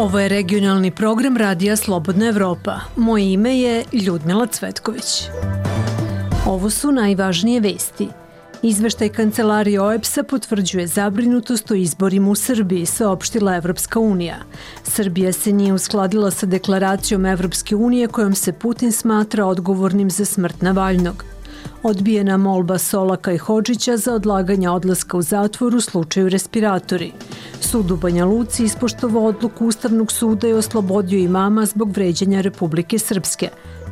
Ovo je regionalni program Radija Slobodna Evropa. Moje ime je Ljudmila Cvetković. Ovo su najvažnije vesti. Izveštaj kancelarije OEPS-a potvrđuje zabrinutost o izborima u Srbiji, saopštila Evropska unija. Srbija se nije uskladila sa deklaracijom Evropske unije kojom se Putin smatra odgovornim za smrt Navaljnog. Odbijena molba Solaka i Hođića za odlaganje odlaska u zatvor u slučaju respiratori. Sud u Banja Luci ispoštovao odluku Ustavnog suda i oslobodio imama zbog vređanja Republike Srpske.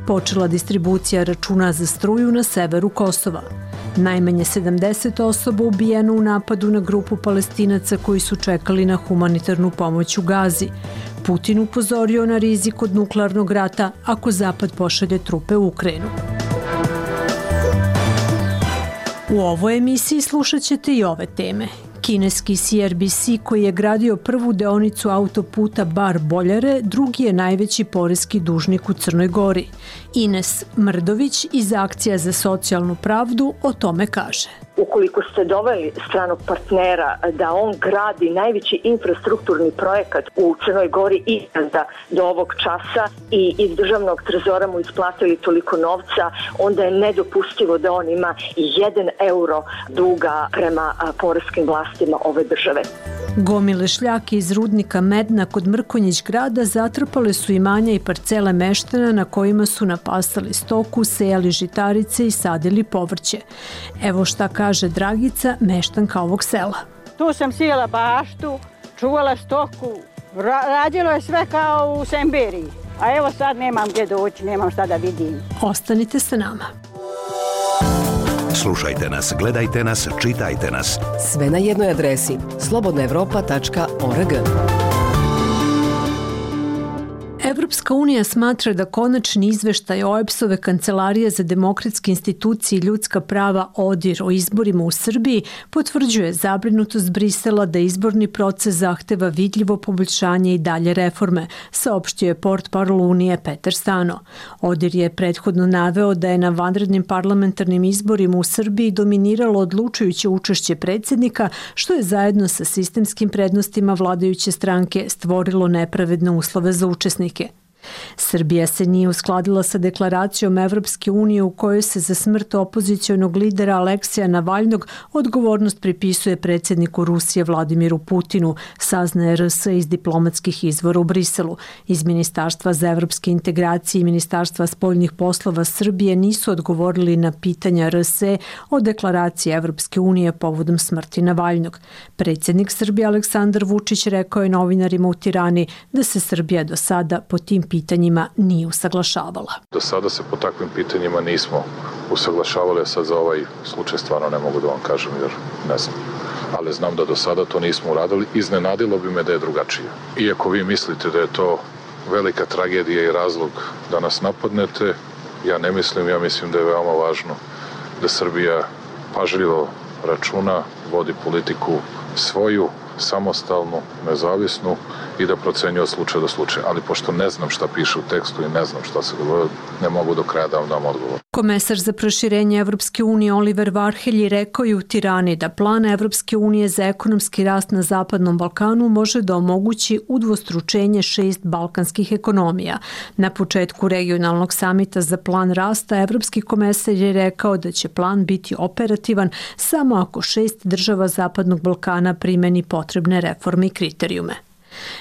Počela distribucija računa za struju na severu Kosova. Najmanje 70 osoba ubijeno u napadu na grupu palestinaca koji su čekali na humanitarnu pomoć u Gazi. Putin upozorio na rizik od nuklearnog rata ako Zapad pošalje trupe u Ukrajinu. U ovoj emisiji slušat ćete i ove teme. Kineski CRBC koji je gradio prvu deonicu autoputa Bar Boljare, drugi je najveći porezki dužnik u Crnoj Gori. Ines Mrdović iz Akcija za socijalnu pravdu o tome kaže ukoliko ste doveli stranog partnera da on gradi najveći infrastrukturni projekat u Crnoj Gori ikada do ovog časa i iz državnog trezora mu isplatili toliko novca, onda je nedopustivo da on ima jedan euro duga prema poreskim vlastima ove države. Gomile šljake iz rudnika Medna kod Mrkonjić grada zatrpale su imanja i parcele meštana na kojima su napasali stoku, sejali žitarice i sadili povrće. Evo šta kaže Dragica, meštanka ovog sela. Tu sam sijela baštu, čuvala stoku, ra radilo je sve kao u Semberiji. A evo sad nemam gdje doći, nemam šta da vidim. Ostanite sa nama. Slušajte nas, gledajte nas, čitajte nas. Sve na jednoj adresi slobodnaevropa.org. Evropska unija smatra da konačni izveštaj OEPS-ove kancelarije za demokratske institucije i ljudska prava ODIR o izborima u Srbiji potvrđuje zabrinutost Brisela da izborni proces zahteva vidljivo poboljšanje i dalje reforme, saopštio je port parol Unije Peter Stano. ODIR je prethodno naveo da je na vanrednim parlamentarnim izborima u Srbiji dominiralo odlučujuće učešće predsednika, što je zajedno sa sistemskim prednostima vladajuće stranke stvorilo nepravedne uslove za učesnike. Srbija se nije uskladila sa deklaracijom Evropske unije u kojoj se za smrt opozicijonog lidera Aleksija Navaljnog odgovornost pripisuje predsjedniku Rusije Vladimiru Putinu, saznaje RS iz diplomatskih izvora u Briselu. Iz Ministarstva za evropske integracije i Ministarstva spoljnih poslova Srbije nisu odgovorili na pitanja RS o deklaraciji Evropske unije povodom smrti Navaljnog. Predsjednik Srbije Aleksandar Vučić rekao je novinarima u Tirani da se Srbija do sada po tim pitanjima nije usaglašavala. Do sada se po takvim pitanjima nismo usaglašavali, a sad za ovaj slučaj stvarno ne mogu da vam kažem jer ne znam. Ali znam da do sada to nismo uradili. Iznenadilo bi me da je drugačije. Iako vi mislite da je to velika tragedija i razlog da nas napadnete, ja ne mislim, ja mislim da je veoma važno da Srbija pažljivo računa, vodi politiku svoju, samostalnu, nezavisnu i da procenjuje od slučaja do slučaja. Ali pošto ne znam šta piše u tekstu i ne znam šta se govori, ne mogu do kraja da vam dam odgovor. Komesar za proširenje Evropske unije Oliver Varhelji rekao je u Tirani da plan Evropske unije za ekonomski rast na Zapadnom Balkanu može da omogući udvostručenje šest balkanskih ekonomija. Na početku regionalnog samita za plan rasta Evropski komesar je rekao da će plan biti operativan samo ako šest država Zapadnog Balkana primeni potrebne reforme i kriterijume.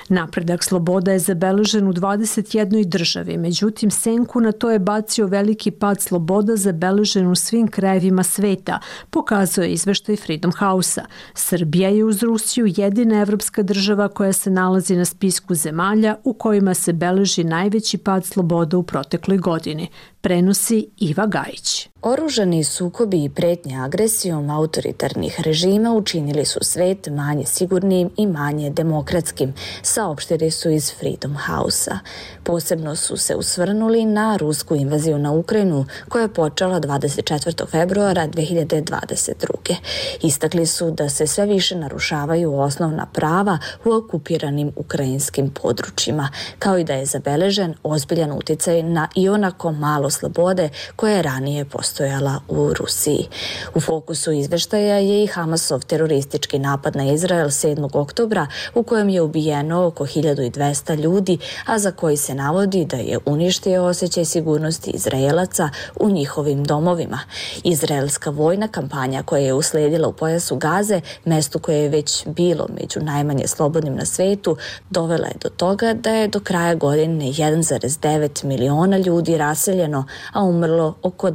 Napredak sloboda je zabeležen u 21. državi, međutim senku na to je bacio veliki pad sloboda zabeležen u svim krajevima sveta, pokazuje izveštaj Freedom House-a. Srbija je uz Rusiju jedina evropska država koja se nalazi na spisku zemalja u kojima se beleži najveći pad sloboda u protekloj godini prenosi Iva Gajić. Oružani sukobi i pretnje agresijom autoritarnih režima učinili su svet manje sigurnim i manje demokratskim, saopštili su iz Freedom House-a. Posebno su se usvrnuli na rusku invaziju na Ukrajinu koja je počela 24. februara 2022. Istakli su da se sve više narušavaju osnovna prava u okupiranim ukrajinskim područjima, kao i da je zabeležen ozbiljan uticaj na i onako malo slobode koja je ranije postojala u Rusiji. U fokusu izveštaja je i Hamasov teroristički napad na Izrael 7. oktobra u kojem je ubijen ubijeno oko 1200 ljudi, a za koji se navodi da je uništio osjećaj sigurnosti Izraelaca u njihovim domovima. Izraelska vojna kampanja koja je usledila u pojasu Gaze, mestu koje je već bilo među najmanje slobodnim na svetu, dovela je do toga da je do kraja godine 1,9 miliona ljudi raseljeno, a umrlo oko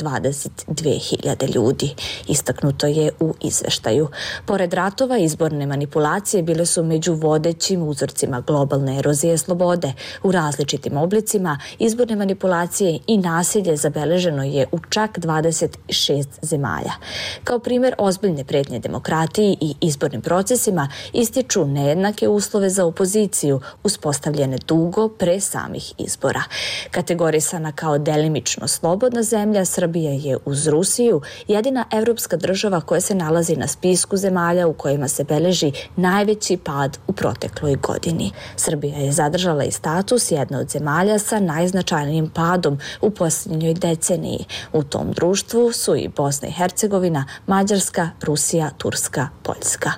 22.000 ljudi. Istaknuto je u izveštaju. Pored ratova, izborne manipulacije bile su među vodećim uzorcima globalne erozije slobode. U različitim oblicima izborne manipulacije i nasilje zabeleženo je u čak 26 zemalja. Kao primer ozbiljne pretnje demokratiji i izbornim procesima ističu nejednake uslove za opoziciju uspostavljene dugo pre samih izbora. Kategorisana kao delimično slobodna zemlja, Srbija je uz Rusiju jedina evropska država koja se nalazi na spisku zemalja u kojima se beleži najveći pad u protekloj godini. Srbija je zadržala i status jedne od zemalja sa najznačajnijim padom u posljednjoj deceniji. U tom društvu su i Bosna i Hercegovina, Mađarska, Rusija, Turska, Poljska.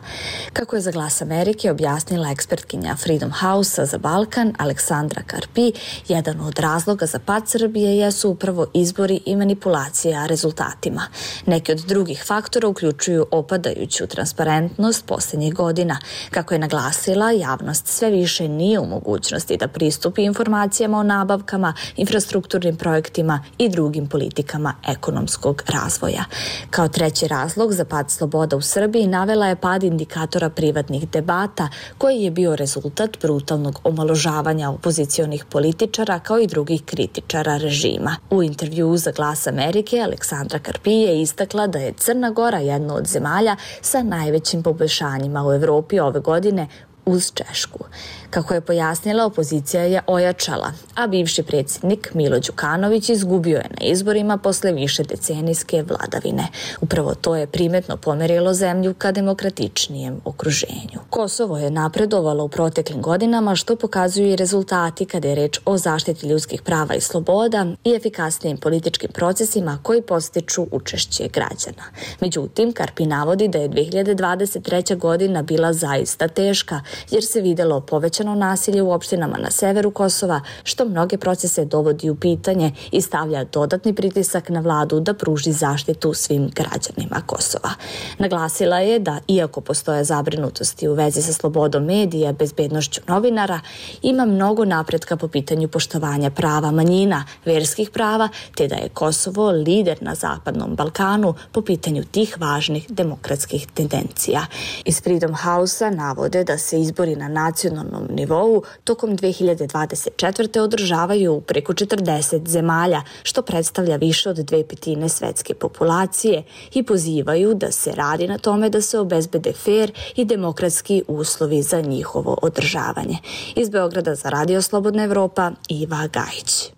Kako je za glas Amerike objasnila ekspertkinja Freedom House za Balkan Aleksandra Karpi, jedan od razloga za pad Srbije jesu upravo izbori i manipulacija rezultatima. Neki od drugih faktora uključuju opadajuću transparentnost poslednjih godina. Kako je naglasila, javnost sve više nije u mogućnosti da pristupi informacijama o nabavkama, infrastrukturnim projektima i drugim politikama ekonomskog razvoja. Kao treći razlog za pad sloboda u Srbiji navela je pad indikatora privatnih debata koji je bio rezultat brutalnog omaložavanja opozicionih političara kao i drugih kritičara režima. U intervju za Glas Amerike Aleksandra Karpi je istakla da je Crna Gora jedna od zemalja sa najvećim poboljšanjima u Evropi ove godine uz Češku. Kako je pojasnila, opozicija je ojačala, a bivši predsjednik Milo Đukanović izgubio je na izborima posle više decenijske vladavine. Upravo to je primetno pomerilo zemlju ka demokratičnijem okruženju. Kosovo je napredovalo u proteklim godinama što pokazuju i rezultati kada je reč o zaštiti ljudskih prava i sloboda i efikasnijim političkim procesima koji postiču učešće građana. Međutim, Karpi navodi da je 2023. godina bila zaista teška jer se videlo povećano nasilje u opštinama na severu Kosova, što mnoge procese dovodi u pitanje i stavlja dodatni pritisak na vladu da pruži zaštitu svim građanima Kosova. Naglasila je da, iako postoje zabrinutosti u vezi sa slobodom medija, bezbednošću novinara, ima mnogo napretka po pitanju poštovanja prava manjina, verskih prava, te da je Kosovo lider na Zapadnom Balkanu po pitanju tih važnih demokratskih tendencija. Iz Freedom House-a navode da se izbori na nacionalnom nivou tokom 2024. održavaju u preko 40 zemalja, što predstavlja više od dve petine svetske populacije i pozivaju da se radi na tome da se obezbede fair i demokratski uslovi za njihovo održavanje. Iz Beograda za Radio Slobodna Evropa, Iva Gajić.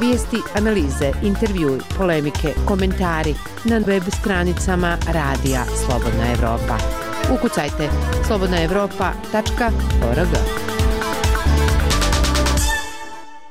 Vijesti, analize, intervjui, polemike, komentari na web stranicama Radija Slobodna Evropa. Ukucajte slobodnaevropa.org.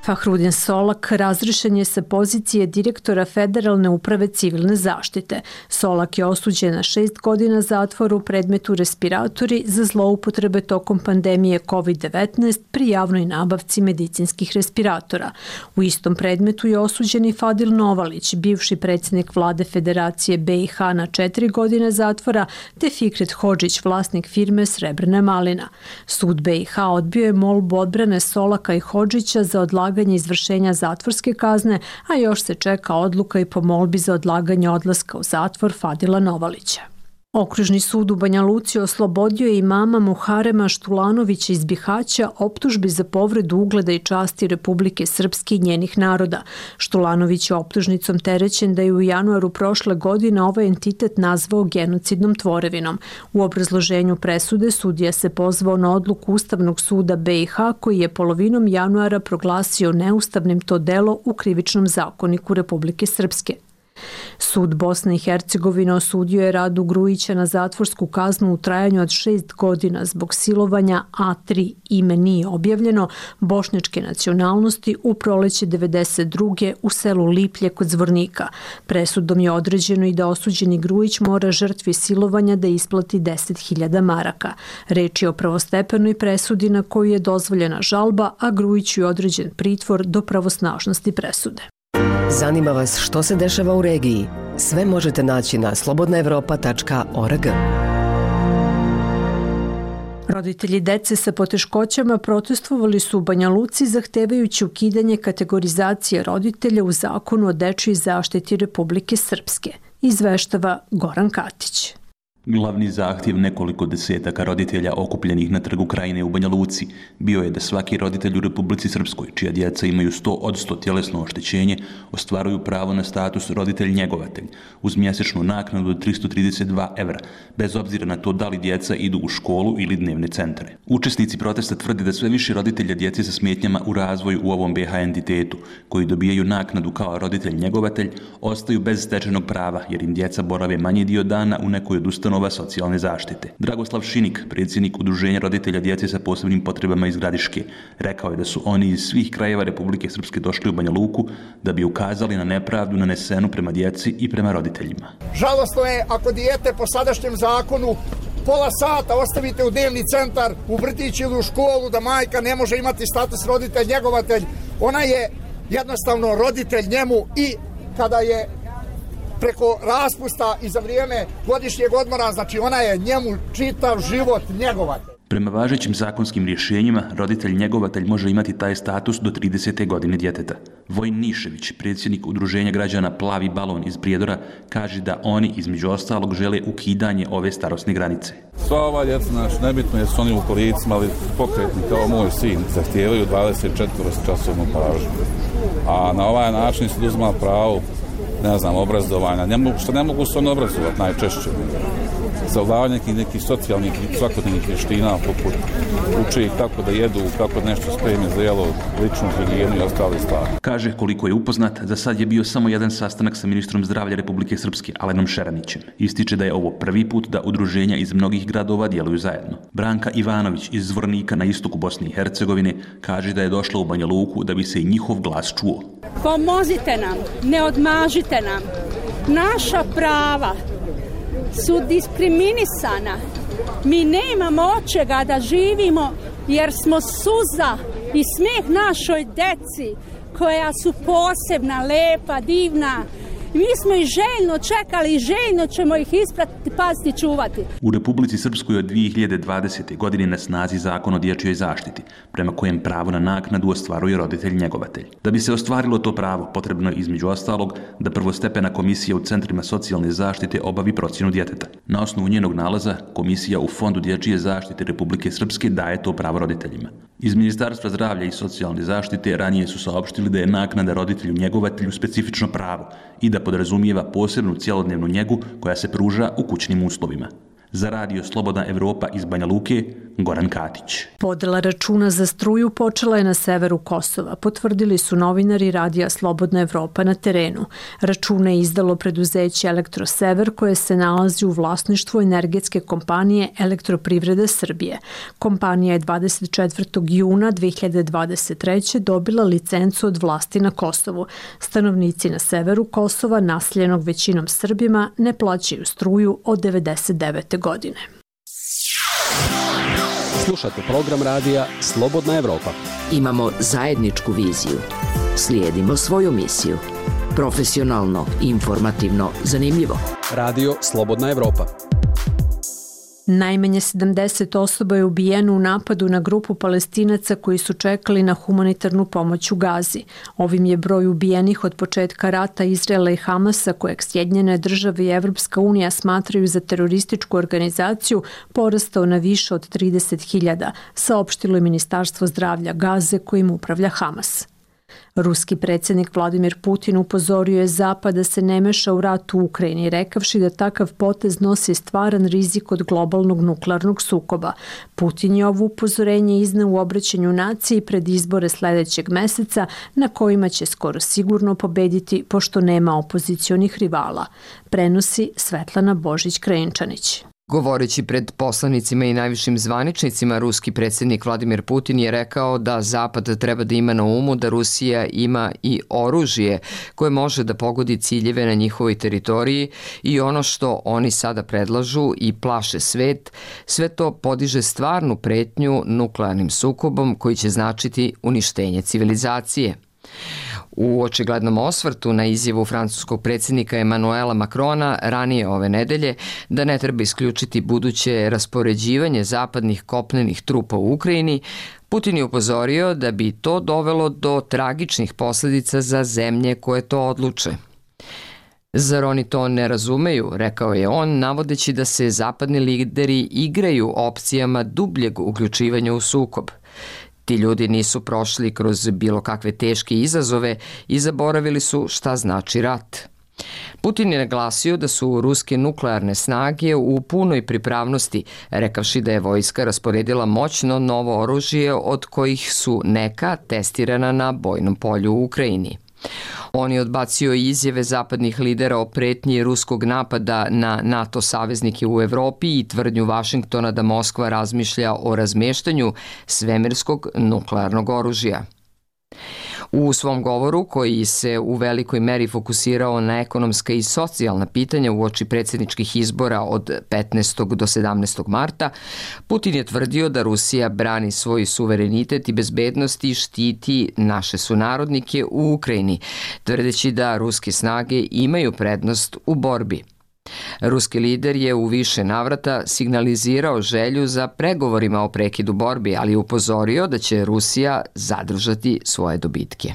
Fahrudin Solak razrešen je sa pozicije direktora Federalne uprave civilne zaštite. Solak je osuđen na šest godina zatvora u predmetu respiratori za zloupotrebe tokom pandemije COVID-19 pri javnoj nabavci medicinskih respiratora. U istom predmetu je osuđen i Fadil Novalić, bivši predsjednik vlade Federacije BiH na četiri godine zatvora, te Fikret Hođić, vlasnik firme Srebrna malina. Sud BiH odbio je molbu odbrane Solaka i Hođića za odlaganje odlaganje izvršenja zatvorske kazne, a još se čeka odluka i po molbi za odlaganje odlaska u zatvor Fadila Novalića. Okružni sud u Banja Luci oslobodio je imama Muharema Štulanovića iz Bihaća optužbi za povredu ugleda i časti Republike Srpske i njenih naroda. Štulanović je optužnicom terećen da je u januaru prošle godine ovaj entitet nazvao genocidnom tvorevinom. U obrazloženju presude sudija se pozvao na odluku Ustavnog suda BiH koji je polovinom januara proglasio neustavnim to delo u krivičnom zakoniku Republike Srpske. Sud Bosne i Hercegovine osudio je Radu Grujića na zatvorsku kaznu u trajanju od šest godina zbog silovanja A3 ime nije objavljeno bošnjačke nacionalnosti u proleće 92. u selu Liplje kod Zvornika. Presudom je određeno i da osuđeni Grujić mora žrtvi silovanja da isplati 10.000 maraka. Reč je o pravostepenoj presudi na koju je dozvoljena žalba, a Grujiću je određen pritvor do pravosnažnosti presude. Zanima vas što se dešava u regiji? Sve možete naći na slobodnaevropa.org. Roditelji dece sa poteškoćama protestovali su u Banja Luci zahtevajući ukidanje kategorizacije roditelja u zakonu o dečoj zaštiti Republike Srpske, izveštava Goran Katić. Glavni zahtjev nekoliko desetaka roditelja okupljenih na trgu krajine u Banja Luci bio je da svaki roditelj u Republici Srpskoj, čija djeca imaju 100 od 100 tjelesno oštećenje, ostvaruju pravo na status roditelj njegovatelj uz mjesečnu naknadu od 332 evra, bez obzira na to da li djeca idu u školu ili dnevne centre. Učesnici protesta tvrdi da sve više roditelja djece sa smetnjama u razvoju u ovom BH entitetu, koji dobijaju naknadu kao roditelj njegovatelj, ostaju bez stečenog prava jer im djeca borave manji dio dana u nekoj od ustanova socijalne zaštite. Dragoslav Šinik, predsjednik Udruženja roditelja djece sa posebnim potrebama iz Gradiške, rekao je da su oni iz svih krajeva Republike Srpske došli u Banja Luku da bi ukazali na nepravdu nanesenu prema djeci i prema roditeljima. Žalostno je ako dijete po sadašnjem zakonu pola sata ostavite u dnevni centar, u vrtić ili u školu, da majka ne može imati status roditelj, njegovatelj. Ona je jednostavno roditelj njemu i kada je preko raspusta i za vrijeme godišnjeg odmora, znači ona je njemu čitav život njegovatelj. Prema važećim zakonskim rješenjima, roditelj njegovatelj može imati taj status do 30. godine djeteta. Vojn Nišević, predsjednik udruženja građana Plavi balon iz Prijedora, kaže da oni između ostalog žele ukidanje ove starosne granice. Sva ova djeca, naš, nebitno je su oni u kolicima, ali pokretni kao moj sin, zahtijevaju 24 časovnu pažnju. A na ovaj način se uzma pravo ne znam, obrazovanja, ne mogu, što ne mogu se ono obrazovati najčešće. Zavljavanje nekih, nekih socijalnih svakodnevnih vještina, poput uče ih kako da jedu, kako nešto spremi za jelo, ličnu higijenu i ostale stvari. Kaže koliko je upoznat, za sad je bio samo jedan sastanak sa ministrom zdravlja Republike Srpske, Alenom Šeranićem. Ističe da je ovo prvi put da udruženja iz mnogih gradova djeluju zajedno. Branka Ivanović iz Zvornika na istoku Bosne i Hercegovine kaže da je došla u Banja Luku da bi se i njihov glas čuo. Pomozite nam, ne odmažite nam. Naša prava su diskriminisana. Mi nemamo od čega da živimo jer smo suza i smeh našoj deci koja su posebna, lepa, divna, Mi smo ih željno čekali i željno ćemo ih ispratiti, paziti, čuvati. U Republici Srpskoj od 2020. godine na snazi zakon o dječjoj zaštiti, prema kojem pravo na naknadu ostvaruje roditelj njegovatelj. Da bi se ostvarilo to pravo, potrebno je između ostalog da prvostepena komisija u centrima socijalne zaštite obavi procjenu djeteta. Na osnovu njenog nalaza, komisija u Fondu dječje zaštite Republike Srpske daje to pravo roditeljima. Iz Ministarstva zdravlja i socijalne zaštite ranije su saopštili da je naknada roditelju njegovatelju specifično pravo i da podrazumijeva posebnu cjelodnevnu njegu koja se pruža u kućnim uslovima. Za radio Slobodna Evropa iz Banja Luke, Goran Katić. Podela računa za struju počela je na severu Kosova, potvrdili su novinari radija Slobodna Evropa na terenu. Račune je izdalo preduzeće Elektrosever koje se nalazi u vlasništvu energetske kompanije Elektroprivrede Srbije. Kompanija je 24. juna 2023. dobila licencu od vlasti na Kosovu. Stanovnici na severu Kosova, nasljenog većinom Srbima, ne plaćaju struju od 99. godine. Slušate program radija Slobodna Evropa. Imamo zajedničku viziju. Slijedimo svoju misiju. Profesionalno, informativno, zanimljivo. Radio Slobodna Evropa. Najmanje 70 osoba je ubijeno u napadu na grupu palestinaca koji su čekali na humanitarnu pomoć u Gazi. Ovim je broj ubijenih od početka rata Izraela i Hamasa, kojeg Sjedinjene države i Evropska unija smatraju za terorističku organizaciju, porastao na više od 30.000, saopštilo je Ministarstvo zdravlja Gaze kojim upravlja Hamas. Ruski predsjednik Vladimir Putin upozorio je Zapad da se ne meša u rat u Ukrajini, rekavši da takav potez nosi stvaran rizik od globalnog nuklearnog sukoba. Putin je ovo upozorenje izneo u obraćanju naciji pred izbore sledećeg meseca na kojima će skoro sigurno pobediti pošto nema opozicionih rivala. Prenosi Svetlana Božić-Krajinčanić. Govoreći pred poslanicima i najvišim zvaničnicima, ruski predsednik Vladimir Putin je rekao da Zapad treba da ima na umu da Rusija ima i oružje koje može da pogodi ciljeve na njihovoj teritoriji i ono što oni sada predlažu i plaše svet, sve to podiže stvarnu pretnju nuklearnim sukobom koji će značiti uništenje civilizacije. U očiglednom osvrtu na izjavu francuskog predsednika Emanuela Macrona ranije ove nedelje da ne treba isključiti buduće raspoređivanje zapadnih kopnenih trupa u Ukrajini, Putin je upozorio da bi to dovelo do tragičnih posledica za zemlje koje to odluče. Zar oni to ne razumeju, rekao je on, navodeći da se zapadni lideri igraju opcijama dubljeg uključivanja u sukob. Ti ljudi nisu prošli kroz bilo kakve teške izazove i zaboravili su šta znači rat. Putin je naglasio da su ruske nuklearne snage u punoj pripravnosti, rekavši da je vojska rasporedila moćno novo oružje od kojih su neka testirana na bojnom polju u Ukrajini. On je odbacio izjave zapadnih lidera o pretnji ruskog napada na NATO saveznike u Evropi i tvrdnju Vašingtona da Moskva razmišlja o razmeštanju svemirskog nuklearnog oružja. U svom govoru, koji se u velikoj meri fokusirao na ekonomska i socijalna pitanja u oči predsjedničkih izbora od 15. do 17. marta, Putin je tvrdio da Rusija brani svoj suverenitet i bezbednost i štiti naše sunarodnike u Ukrajini, tvrdeći da ruske snage imaju prednost u borbi. Ruski lider je u više navrata signalizirao želju za pregovorima o prekidu borbi, ali upozorio da će Rusija zadržati svoje dobitke.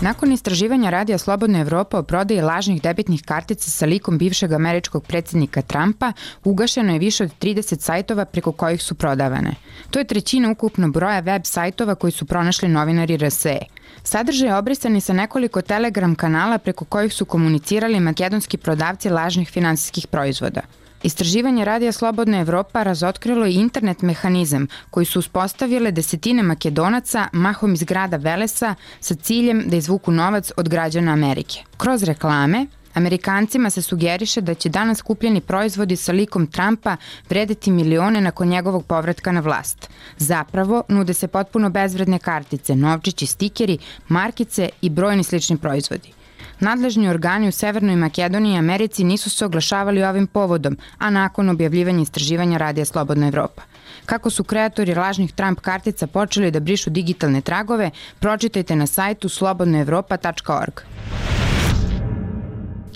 Nakon istraživanja Radija Slobodna Evropa o prodaji lažnih debitnih kartica sa likom bivšeg američkog predsednika Trumpa, ugašeno je više od 30 sajtova preko kojih su prodavane. To je trećina ukupno broja web sajtova koji su pronašli novinari RSE. Sadržaj je obrisani sa nekoliko telegram kanala preko kojih su komunicirali makedonski prodavci lažnih finansijskih proizvoda. Istraživanje Radija Slobodna Evropa razotkrilo je internet mehanizam koji su uspostavile desetine makedonaca mahom iz grada Velesa sa ciljem da izvuku novac od građana Amerike. Kroz reklame, Amerikancima se sugeriše da će danas kupljeni proizvodi sa likom Trumpa vredeti milione nakon njegovog povratka na vlast. Zapravo, nude se potpuno bezvredne kartice, novčići, stikeri, markice i brojni slični proizvodi. Nadležni organi u Severnoj Makedoniji i Americi nisu se oglašavali ovim povodom, a nakon objavljivanja istraživanja Radija Slobodna Evropa. Kako su kreatori lažnih Trump kartica počeli da brišu digitalne tragove, pročitajte na sajtu slobodnoevropa.org.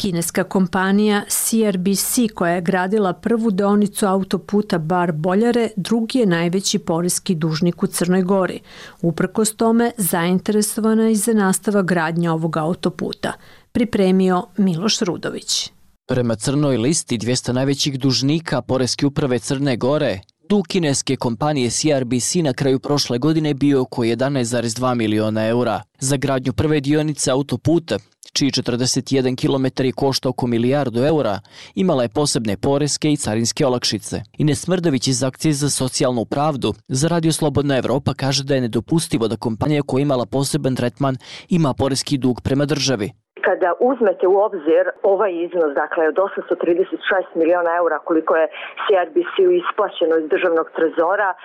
Kineska kompanija CRBC koja je gradila prvu deonicu autoputa Bar Boljare drugi je najveći porezki dužnik u Crnoj Gori. Uprkos tome zainteresovana je za nastava gradnje ovog autoputa. Pripremio Miloš Rudović. Prema crnoj listi 200 najvećih dužnika Poreske uprave Crne Gore, dug kineske kompanije CRBC na kraju prošle godine bio oko 11,2 miliona eura. Za gradnju prve dionice autoputa čiji 41 km košta oko milijardu eura, imala je posebne poreske i carinske olakšice. Ines Smrdović iz akcije za socijalnu pravdu za Radio Slobodna Evropa kaže da je nedopustivo da kompanija koja imala poseban tretman ima poreski dug prema državi. Kada uzmete u obzir ovaj iznos, dakle od 836 miliona eura koliko je CRBC-u isplaćeno iz državnog trezora, e,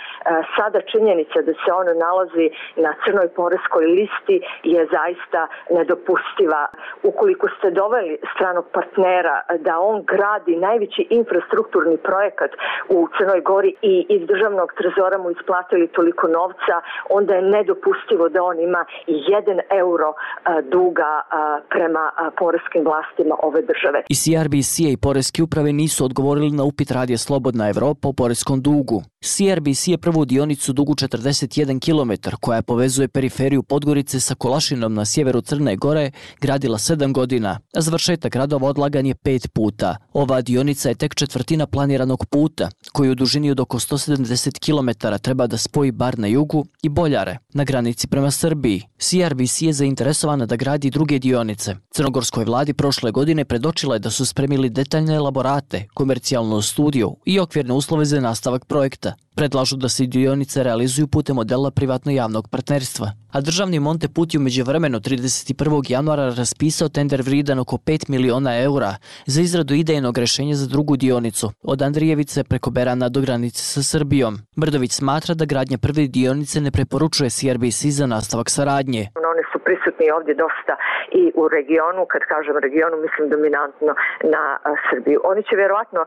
sada činjenica da se ono nalazi na crnoj poreskoj listi je zaista nedopustiva. Ukoliko ste doveli stranog partnera da on gradi najveći infrastrukturni projekat u Crnoj Gori i iz državnog trezora mu isplatili toliko novca, onda je nedopustivo da on ima 1 euro e, duga e, pre prema poreskim vlastima ove države. I CRBC i poreske uprave nisu odgovorili na upit radije Slobodna Evropa o poreskom dugu. CRBC je prvu dionicu dugu 41 km koja povezuje periferiju Podgorice sa Kolašinom na sjeveru Crne Gore gradila 7 godina, a završetak radova odlagan je 5 puta. Ova dionica je tek četvrtina planiranog puta, koji u dužini od oko 170 km treba da spoji bar na jugu i Boljare, na granici prema Srbiji. CRBC je zainteresovana da gradi druge dionice. Crnogorskoj vladi prošle godine predočila je da su spremili detaljne elaborate, komercijalnu studiju i okvirne uslove za nastavak projekta. Predlažu da se dionice realizuju putem modela privatno-javnog partnerstva. A državni Monte Put je umeđu vremenu 31. januara raspisao tender vridan oko 5 miliona eura za izradu idejnog rešenja za drugu dionicu od Andrijevice preko Berana do granice sa Srbijom. Brdović smatra da gradnja prve dionice ne preporučuje CRBC za nastavak saradnje. One su prisutni ovdje dosta i u regionu, kad kažem regionu mislim dominantno na Srbiju. Oni će vjerovatno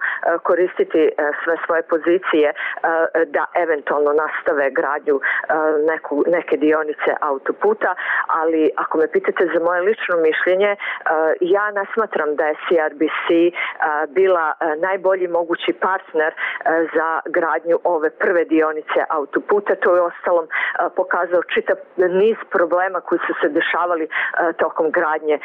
koristiti sve svoje pozicije da eventualno nastave gradnju neku, neke dionice autoputa, ali ako me pitate za moje lično mišljenje, ja ne smatram da je CRBC bila najbolji mogući partner za gradnju ove prve dionice autoputa. To je ostalom pokazao čitav niz problema koji su se dešavali tokom gradnje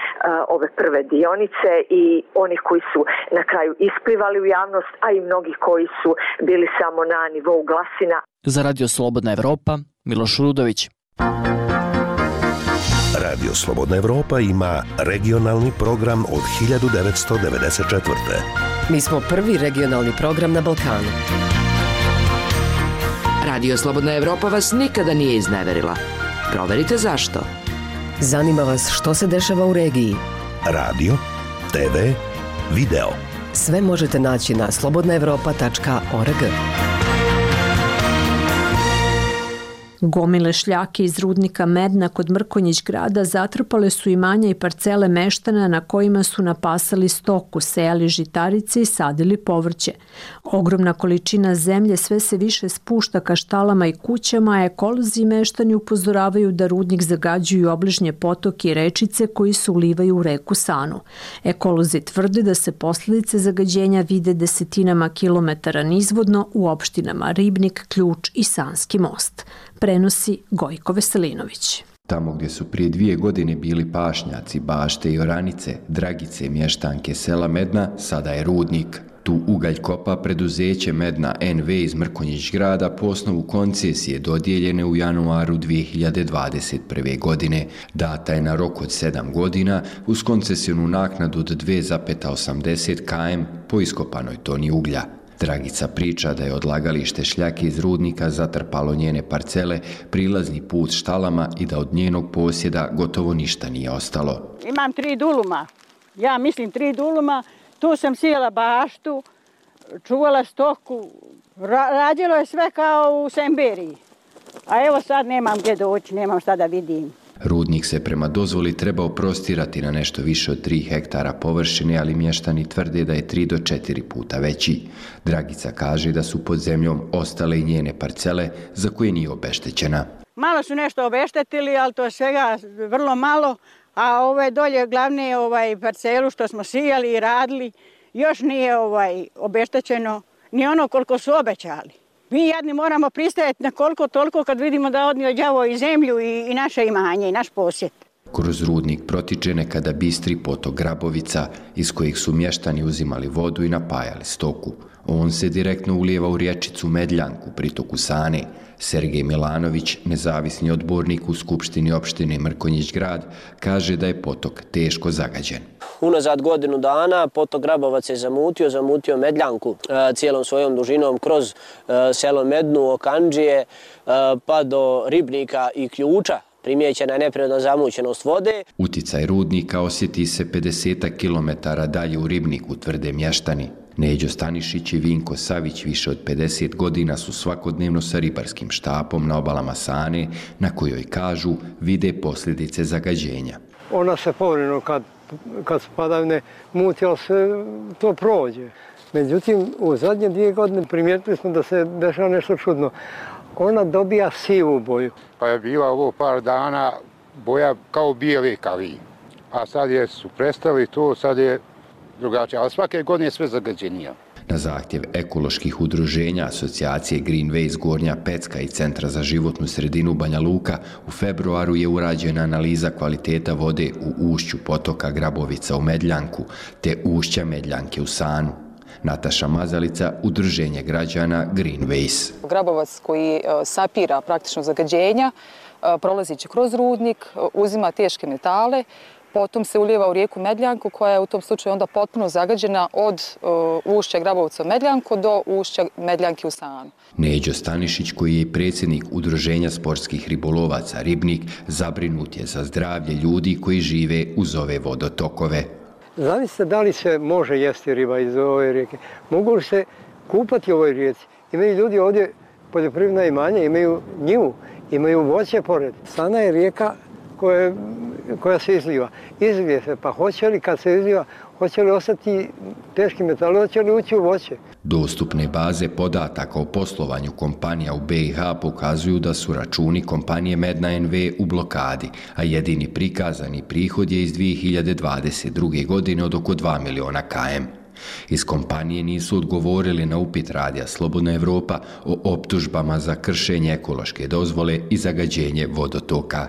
ove prve dionice i onih koji su na kraju isplivali u javnost, a i mnogi koji su bili samo na nivou glasina. Za Radio Slobodna Evropa, Miloš Rudović. Radio Slobodna Evropa ima regionalni program od 1994. Mi smo prvi regionalni program na Balkanu. Radio Slobodna Evropa vas nikada nije izneverila. Proverite zašto. Zanima vas što se dešava u regiji. Radio, TV, video. Sve možete naći na slobodnaevropa.org. Gomile šljake iz rudnika Medna kod Mrkonjić grada zatrpale su imanja i parcele meštana na kojima su napasali stoku, sejali žitarice i sadili povrće. Ogromna količina zemlje sve se više spušta ka štalama i kućama, a ekolozi i meštani upozoravaju da rudnik zagađuju obližnje potoke i rečice koji se ulivaju u reku Sanu. Ekolozi tvrde da se posledice zagađenja vide desetinama kilometara nizvodno u opštinama Ribnik, Ključ i Sanski most prenosi Gojko Veselinović. Tamo gdje su prije dvije godine bili pašnjaci, bašte i oranice, dragice, mještanke sela Medna, sada je rudnik. Tu ugalj kopa preduzeće Medna NV iz Mrkonjić grada po osnovu koncesije dodijeljene u januaru 2021. godine. Data je na rok od 7 godina uz koncesijonu naknadu od 2,80 km po iskopanoj toni uglja. Dragica priča da je odlagalište šljake iz rudnika zatrpalo njene parcele, prilazni put štalama i da od njenog posjeda gotovo ništa nije ostalo. Imam tri duluma, ja mislim tri duluma, tu sam sjela baštu, čuvala stoku, ra je sve kao u Semberiji. A evo sad nemam gdje doći, nemam šta da vidim. Rudnik se prema dozvoli trebao prostirati na nešto više od 3 hektara površine, ali mještani tvrde da je 3 do 4 puta veći. Dragica kaže da su pod zemljom ostale i njene parcele za koje nije obeštećena. Malo su nešto obeštetili, ali to je svega vrlo malo, a ove dolje glavne ovaj parcelu što smo sijali i radili, još nije ovaj obeštećeno ni ono koliko su obećali. Mi jedni moramo pristajati na koliko toliko kad vidimo da odnio đavo i zemlju i, i naše imanje i naš posjet. Kroz rudnik protiče nekada bistri potok Grabovica iz kojih su mještani uzimali vodu i napajali stoku. On se direktno ulijeva u rječicu Medljanku, pritoku Sane. Sergej Milanović, nezavisni odbornik u Skupštini opštine Mrkonjić grad, kaže da je potok teško zagađen. Unazad godinu dana potok Grabovac je zamutio, zamutio Medljanku e, cijelom svojom dužinom kroz e, selo Mednu, Okanđije, e, pa do Ribnika i Ključa, primjećena je neprirodna zamućenost vode. Uticaj rudnika osjeti se 50 km dalje u Ribniku, tvrde mještani. Neđo Stanišić i Vinko Savić više od 50 godina su svakodnevno sa ribarskim štapom na obalama Sane, na kojoj kažu vide posljedice zagađenja. Ona se povremeno kad, kad su padavine muti, ali se to prođe. Međutim, u zadnje dvije godine primijetili smo da se dešava nešto čudno. Ona dobija sivu boju. Pa je bila ovo par dana boja kao bijeli kali. a sad je, su prestali tu, sad je drugačije, ali svake godine je sve zagađenija. Na zahtjev ekoloških udruženja Asocijacije Greenways Gornja Pecka i Centra za životnu sredinu Banja Luka u februaru je urađena analiza kvaliteta vode u ušću potoka Grabovica u Medljanku te ušća Medljanke u Sanu. Nataša Mazalica, Udruženje građana Greenways. Grabovac koji e, sapira praktično zagađenja, e, prolazi će kroz rudnik, e, uzima teške metale, potom se ulijeva u rijeku Medljanku koja je u tom slučaju onda potpuno zagađena od ušća Grabovca u Medljanku do ušća Medljanke u Sanu. Neđo Stanišić, koji je predsjednik Udruženja sportskih ribolovaca Ribnik, zabrinut je za zdravlje ljudi koji žive uz ove vodotokove. Zamislite da li se može jesti riba iz ove rijeke. Mogu li se kupati u ovoj rijeci? Imaju ljudi ovdje poljoprivredna imanja, imaju njivu, imaju voće pored. Sana je rijeka koja, koja se izliva. Izlije se, pa hoće li kad se izliva, hoće li ostati teški metali, hoće li ući u voće? Dostupne baze podataka o poslovanju kompanija u BiH pokazuju da su računi kompanije Medna NV u blokadi, a jedini prikazani prihod je iz 2022. godine od oko 2 miliona KM. Iz kompanije nisu odgovorili na upit radija Slobodna Evropa o optužbama za kršenje ekološke dozvole i zagađenje vodotoka.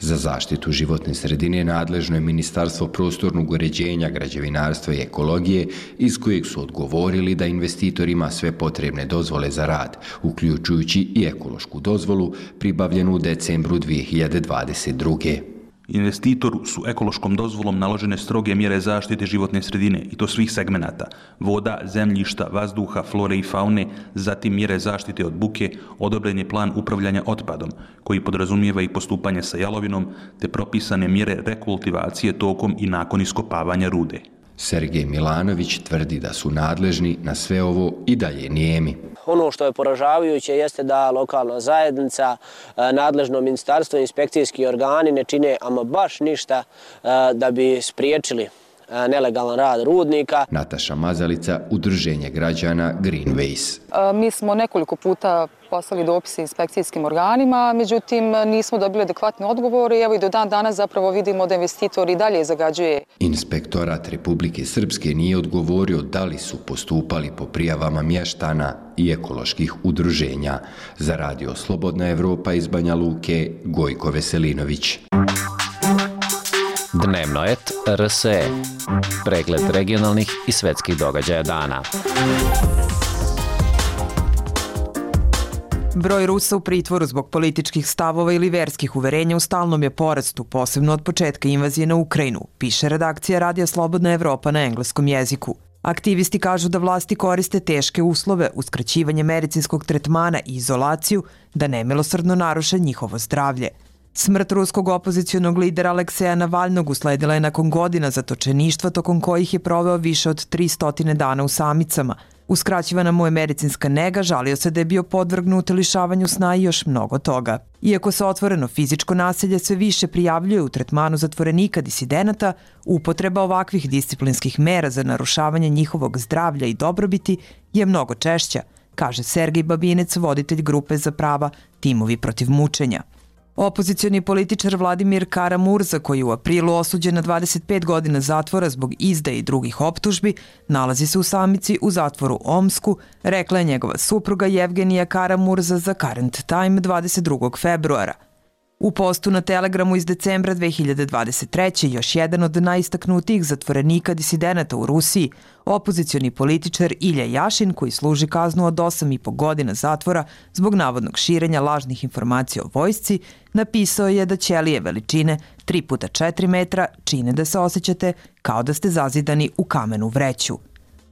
Za zaštitu životne sredine nadležno je Ministarstvo prostornog uređenja, građevinarstva i ekologije, iz kojeg su odgovorili da investitor ima sve potrebne dozvole za rad, uključujući i ekološku dozvolu pribavljenu u decembru 2022. Investitoru su ekološkom dozvolom naložene stroge mjere zaštite životne sredine i to svih segmenata, voda, zemljišta, vazduha, flore i faune, zatim mjere zaštite od buke, odobren je plan upravljanja otpadom, koji podrazumijeva i postupanje sa jalovinom, te propisane mjere rekultivacije tokom i nakon iskopavanja rude. Sergej Milanović tvrdi da su nadležni na sve ovo i dalje nijemi. Ono što je poražavajuće jeste da lokalna zajednica, e, nadležno ministarstvo i inspekcijski organi ne čine ama baš ništa e, da bi spriječili nelegalan rad rudnika. Nataša Mazalica, Udruženje građana Greenways. Mi smo nekoliko puta poslali dopise inspekcijskim organima, međutim nismo dobili adekvatne odgovore i evo i do dan danas zapravo vidimo da investitor i dalje zagađuje. Inspektorat Republike Srpske nije odgovorio da li su postupali po prijavama mještana i ekoloških udruženja. Za radio Slobodna Evropa iz Banja Luke, Gojko Veselinović. Dnevno et RSE. Pregled regionalnih i svetskih događaja dana. Broj Rusa u pritvoru zbog političkih stavova ili verskih uverenja u stalnom je porastu, posebno od početka invazije na Ukrajinu, piše redakcija Radija Slobodna Evropa na engleskom jeziku. Aktivisti kažu da vlasti koriste teške uslove, uskraćivanje medicinskog tretmana i izolaciju da nemilosrdno naruše njihovo zdravlje. Smrt ruskog opozicijonog lidera Alekseja Navalnog usledila je nakon godina zatočeništva tokom kojih je proveo više od 300 dana u samicama – Uskraćivana mu je medicinska nega, žalio se da je bio podvrgnut lišavanju sna i još mnogo toga. Iako se otvoreno fizičko nasilje sve više prijavljuje u tretmanu zatvorenika disidenata, upotreba ovakvih disciplinskih mera za narušavanje njihovog zdravlja i dobrobiti je mnogo češća, kaže Sergej Babinec, voditelj grupe za prava Timovi protiv mučenja. Opozicioni političar Vladimir Kara Murza, koji je u aprilu osuđen na 25 godina zatvora zbog izde i drugih optužbi, nalazi se u samici u zatvoru Omsku, rekla je njegova supruga Jevgenija Kara Murza za Current Time 22. februara – U postu na Telegramu iz decembra 2023. još jedan od najistaknutijih zatvorenika disidenata u Rusiji, opozicioni političar Ilja Jašin, koji služi kaznu od 8,5 godina zatvora zbog navodnog širenja lažnih informacija o vojsci, napisao je da ćelije veličine 3 puta 4 metra čine da se osjećate kao da ste zazidani u kamenu vreću.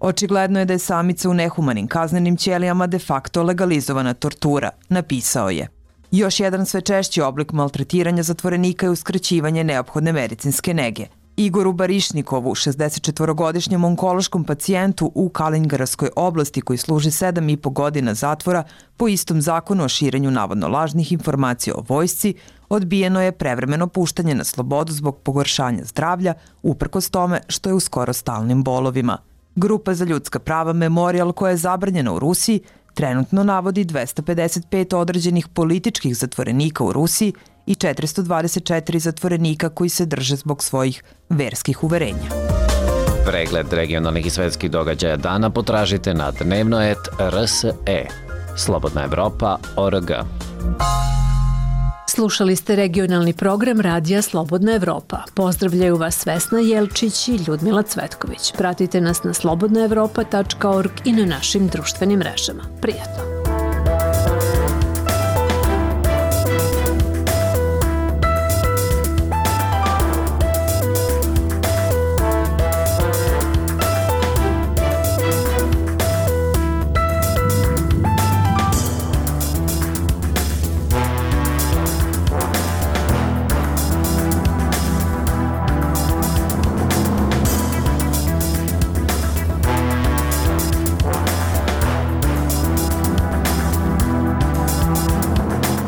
Očigledno je da je samica u nehumanim kaznenim ćelijama de facto legalizovana tortura, napisao je. Još jedan sve češći oblik maltretiranja zatvorenika je uskraćivanje neophodne medicinske nege. Igoru Barišnikovu, 64-godišnjem onkološkom pacijentu u Kalingarovskoj oblasti koji služi 7,5 godina zatvora po istom zakonu o širenju navodno lažnih informacija o vojsci, odbijeno je prevremeno puštanje na slobodu zbog pogoršanja zdravlja, uprkos tome što je u skoro stalnim bolovima. Grupa za ljudska prava Memorial koja je zabranjena u Rusiji trenutno navodi 255 određenih političkih zatvorenika u Rusiji i 424 zatvorenika koji se drže zbog svojih verskih uverenja. Pregled regionalnih i svetskih događaja dana potražite na dnevnoet.rse. Slobodna Evropa.org. Slušali ste regionalni program Radija Slobodna Evropa. Pozdravljaju vas Vesna Jelčić i Ljudmila Cvetković. Pratite nas na slobodnaevropa.org i na našim društvenim mrežama. Prijatno!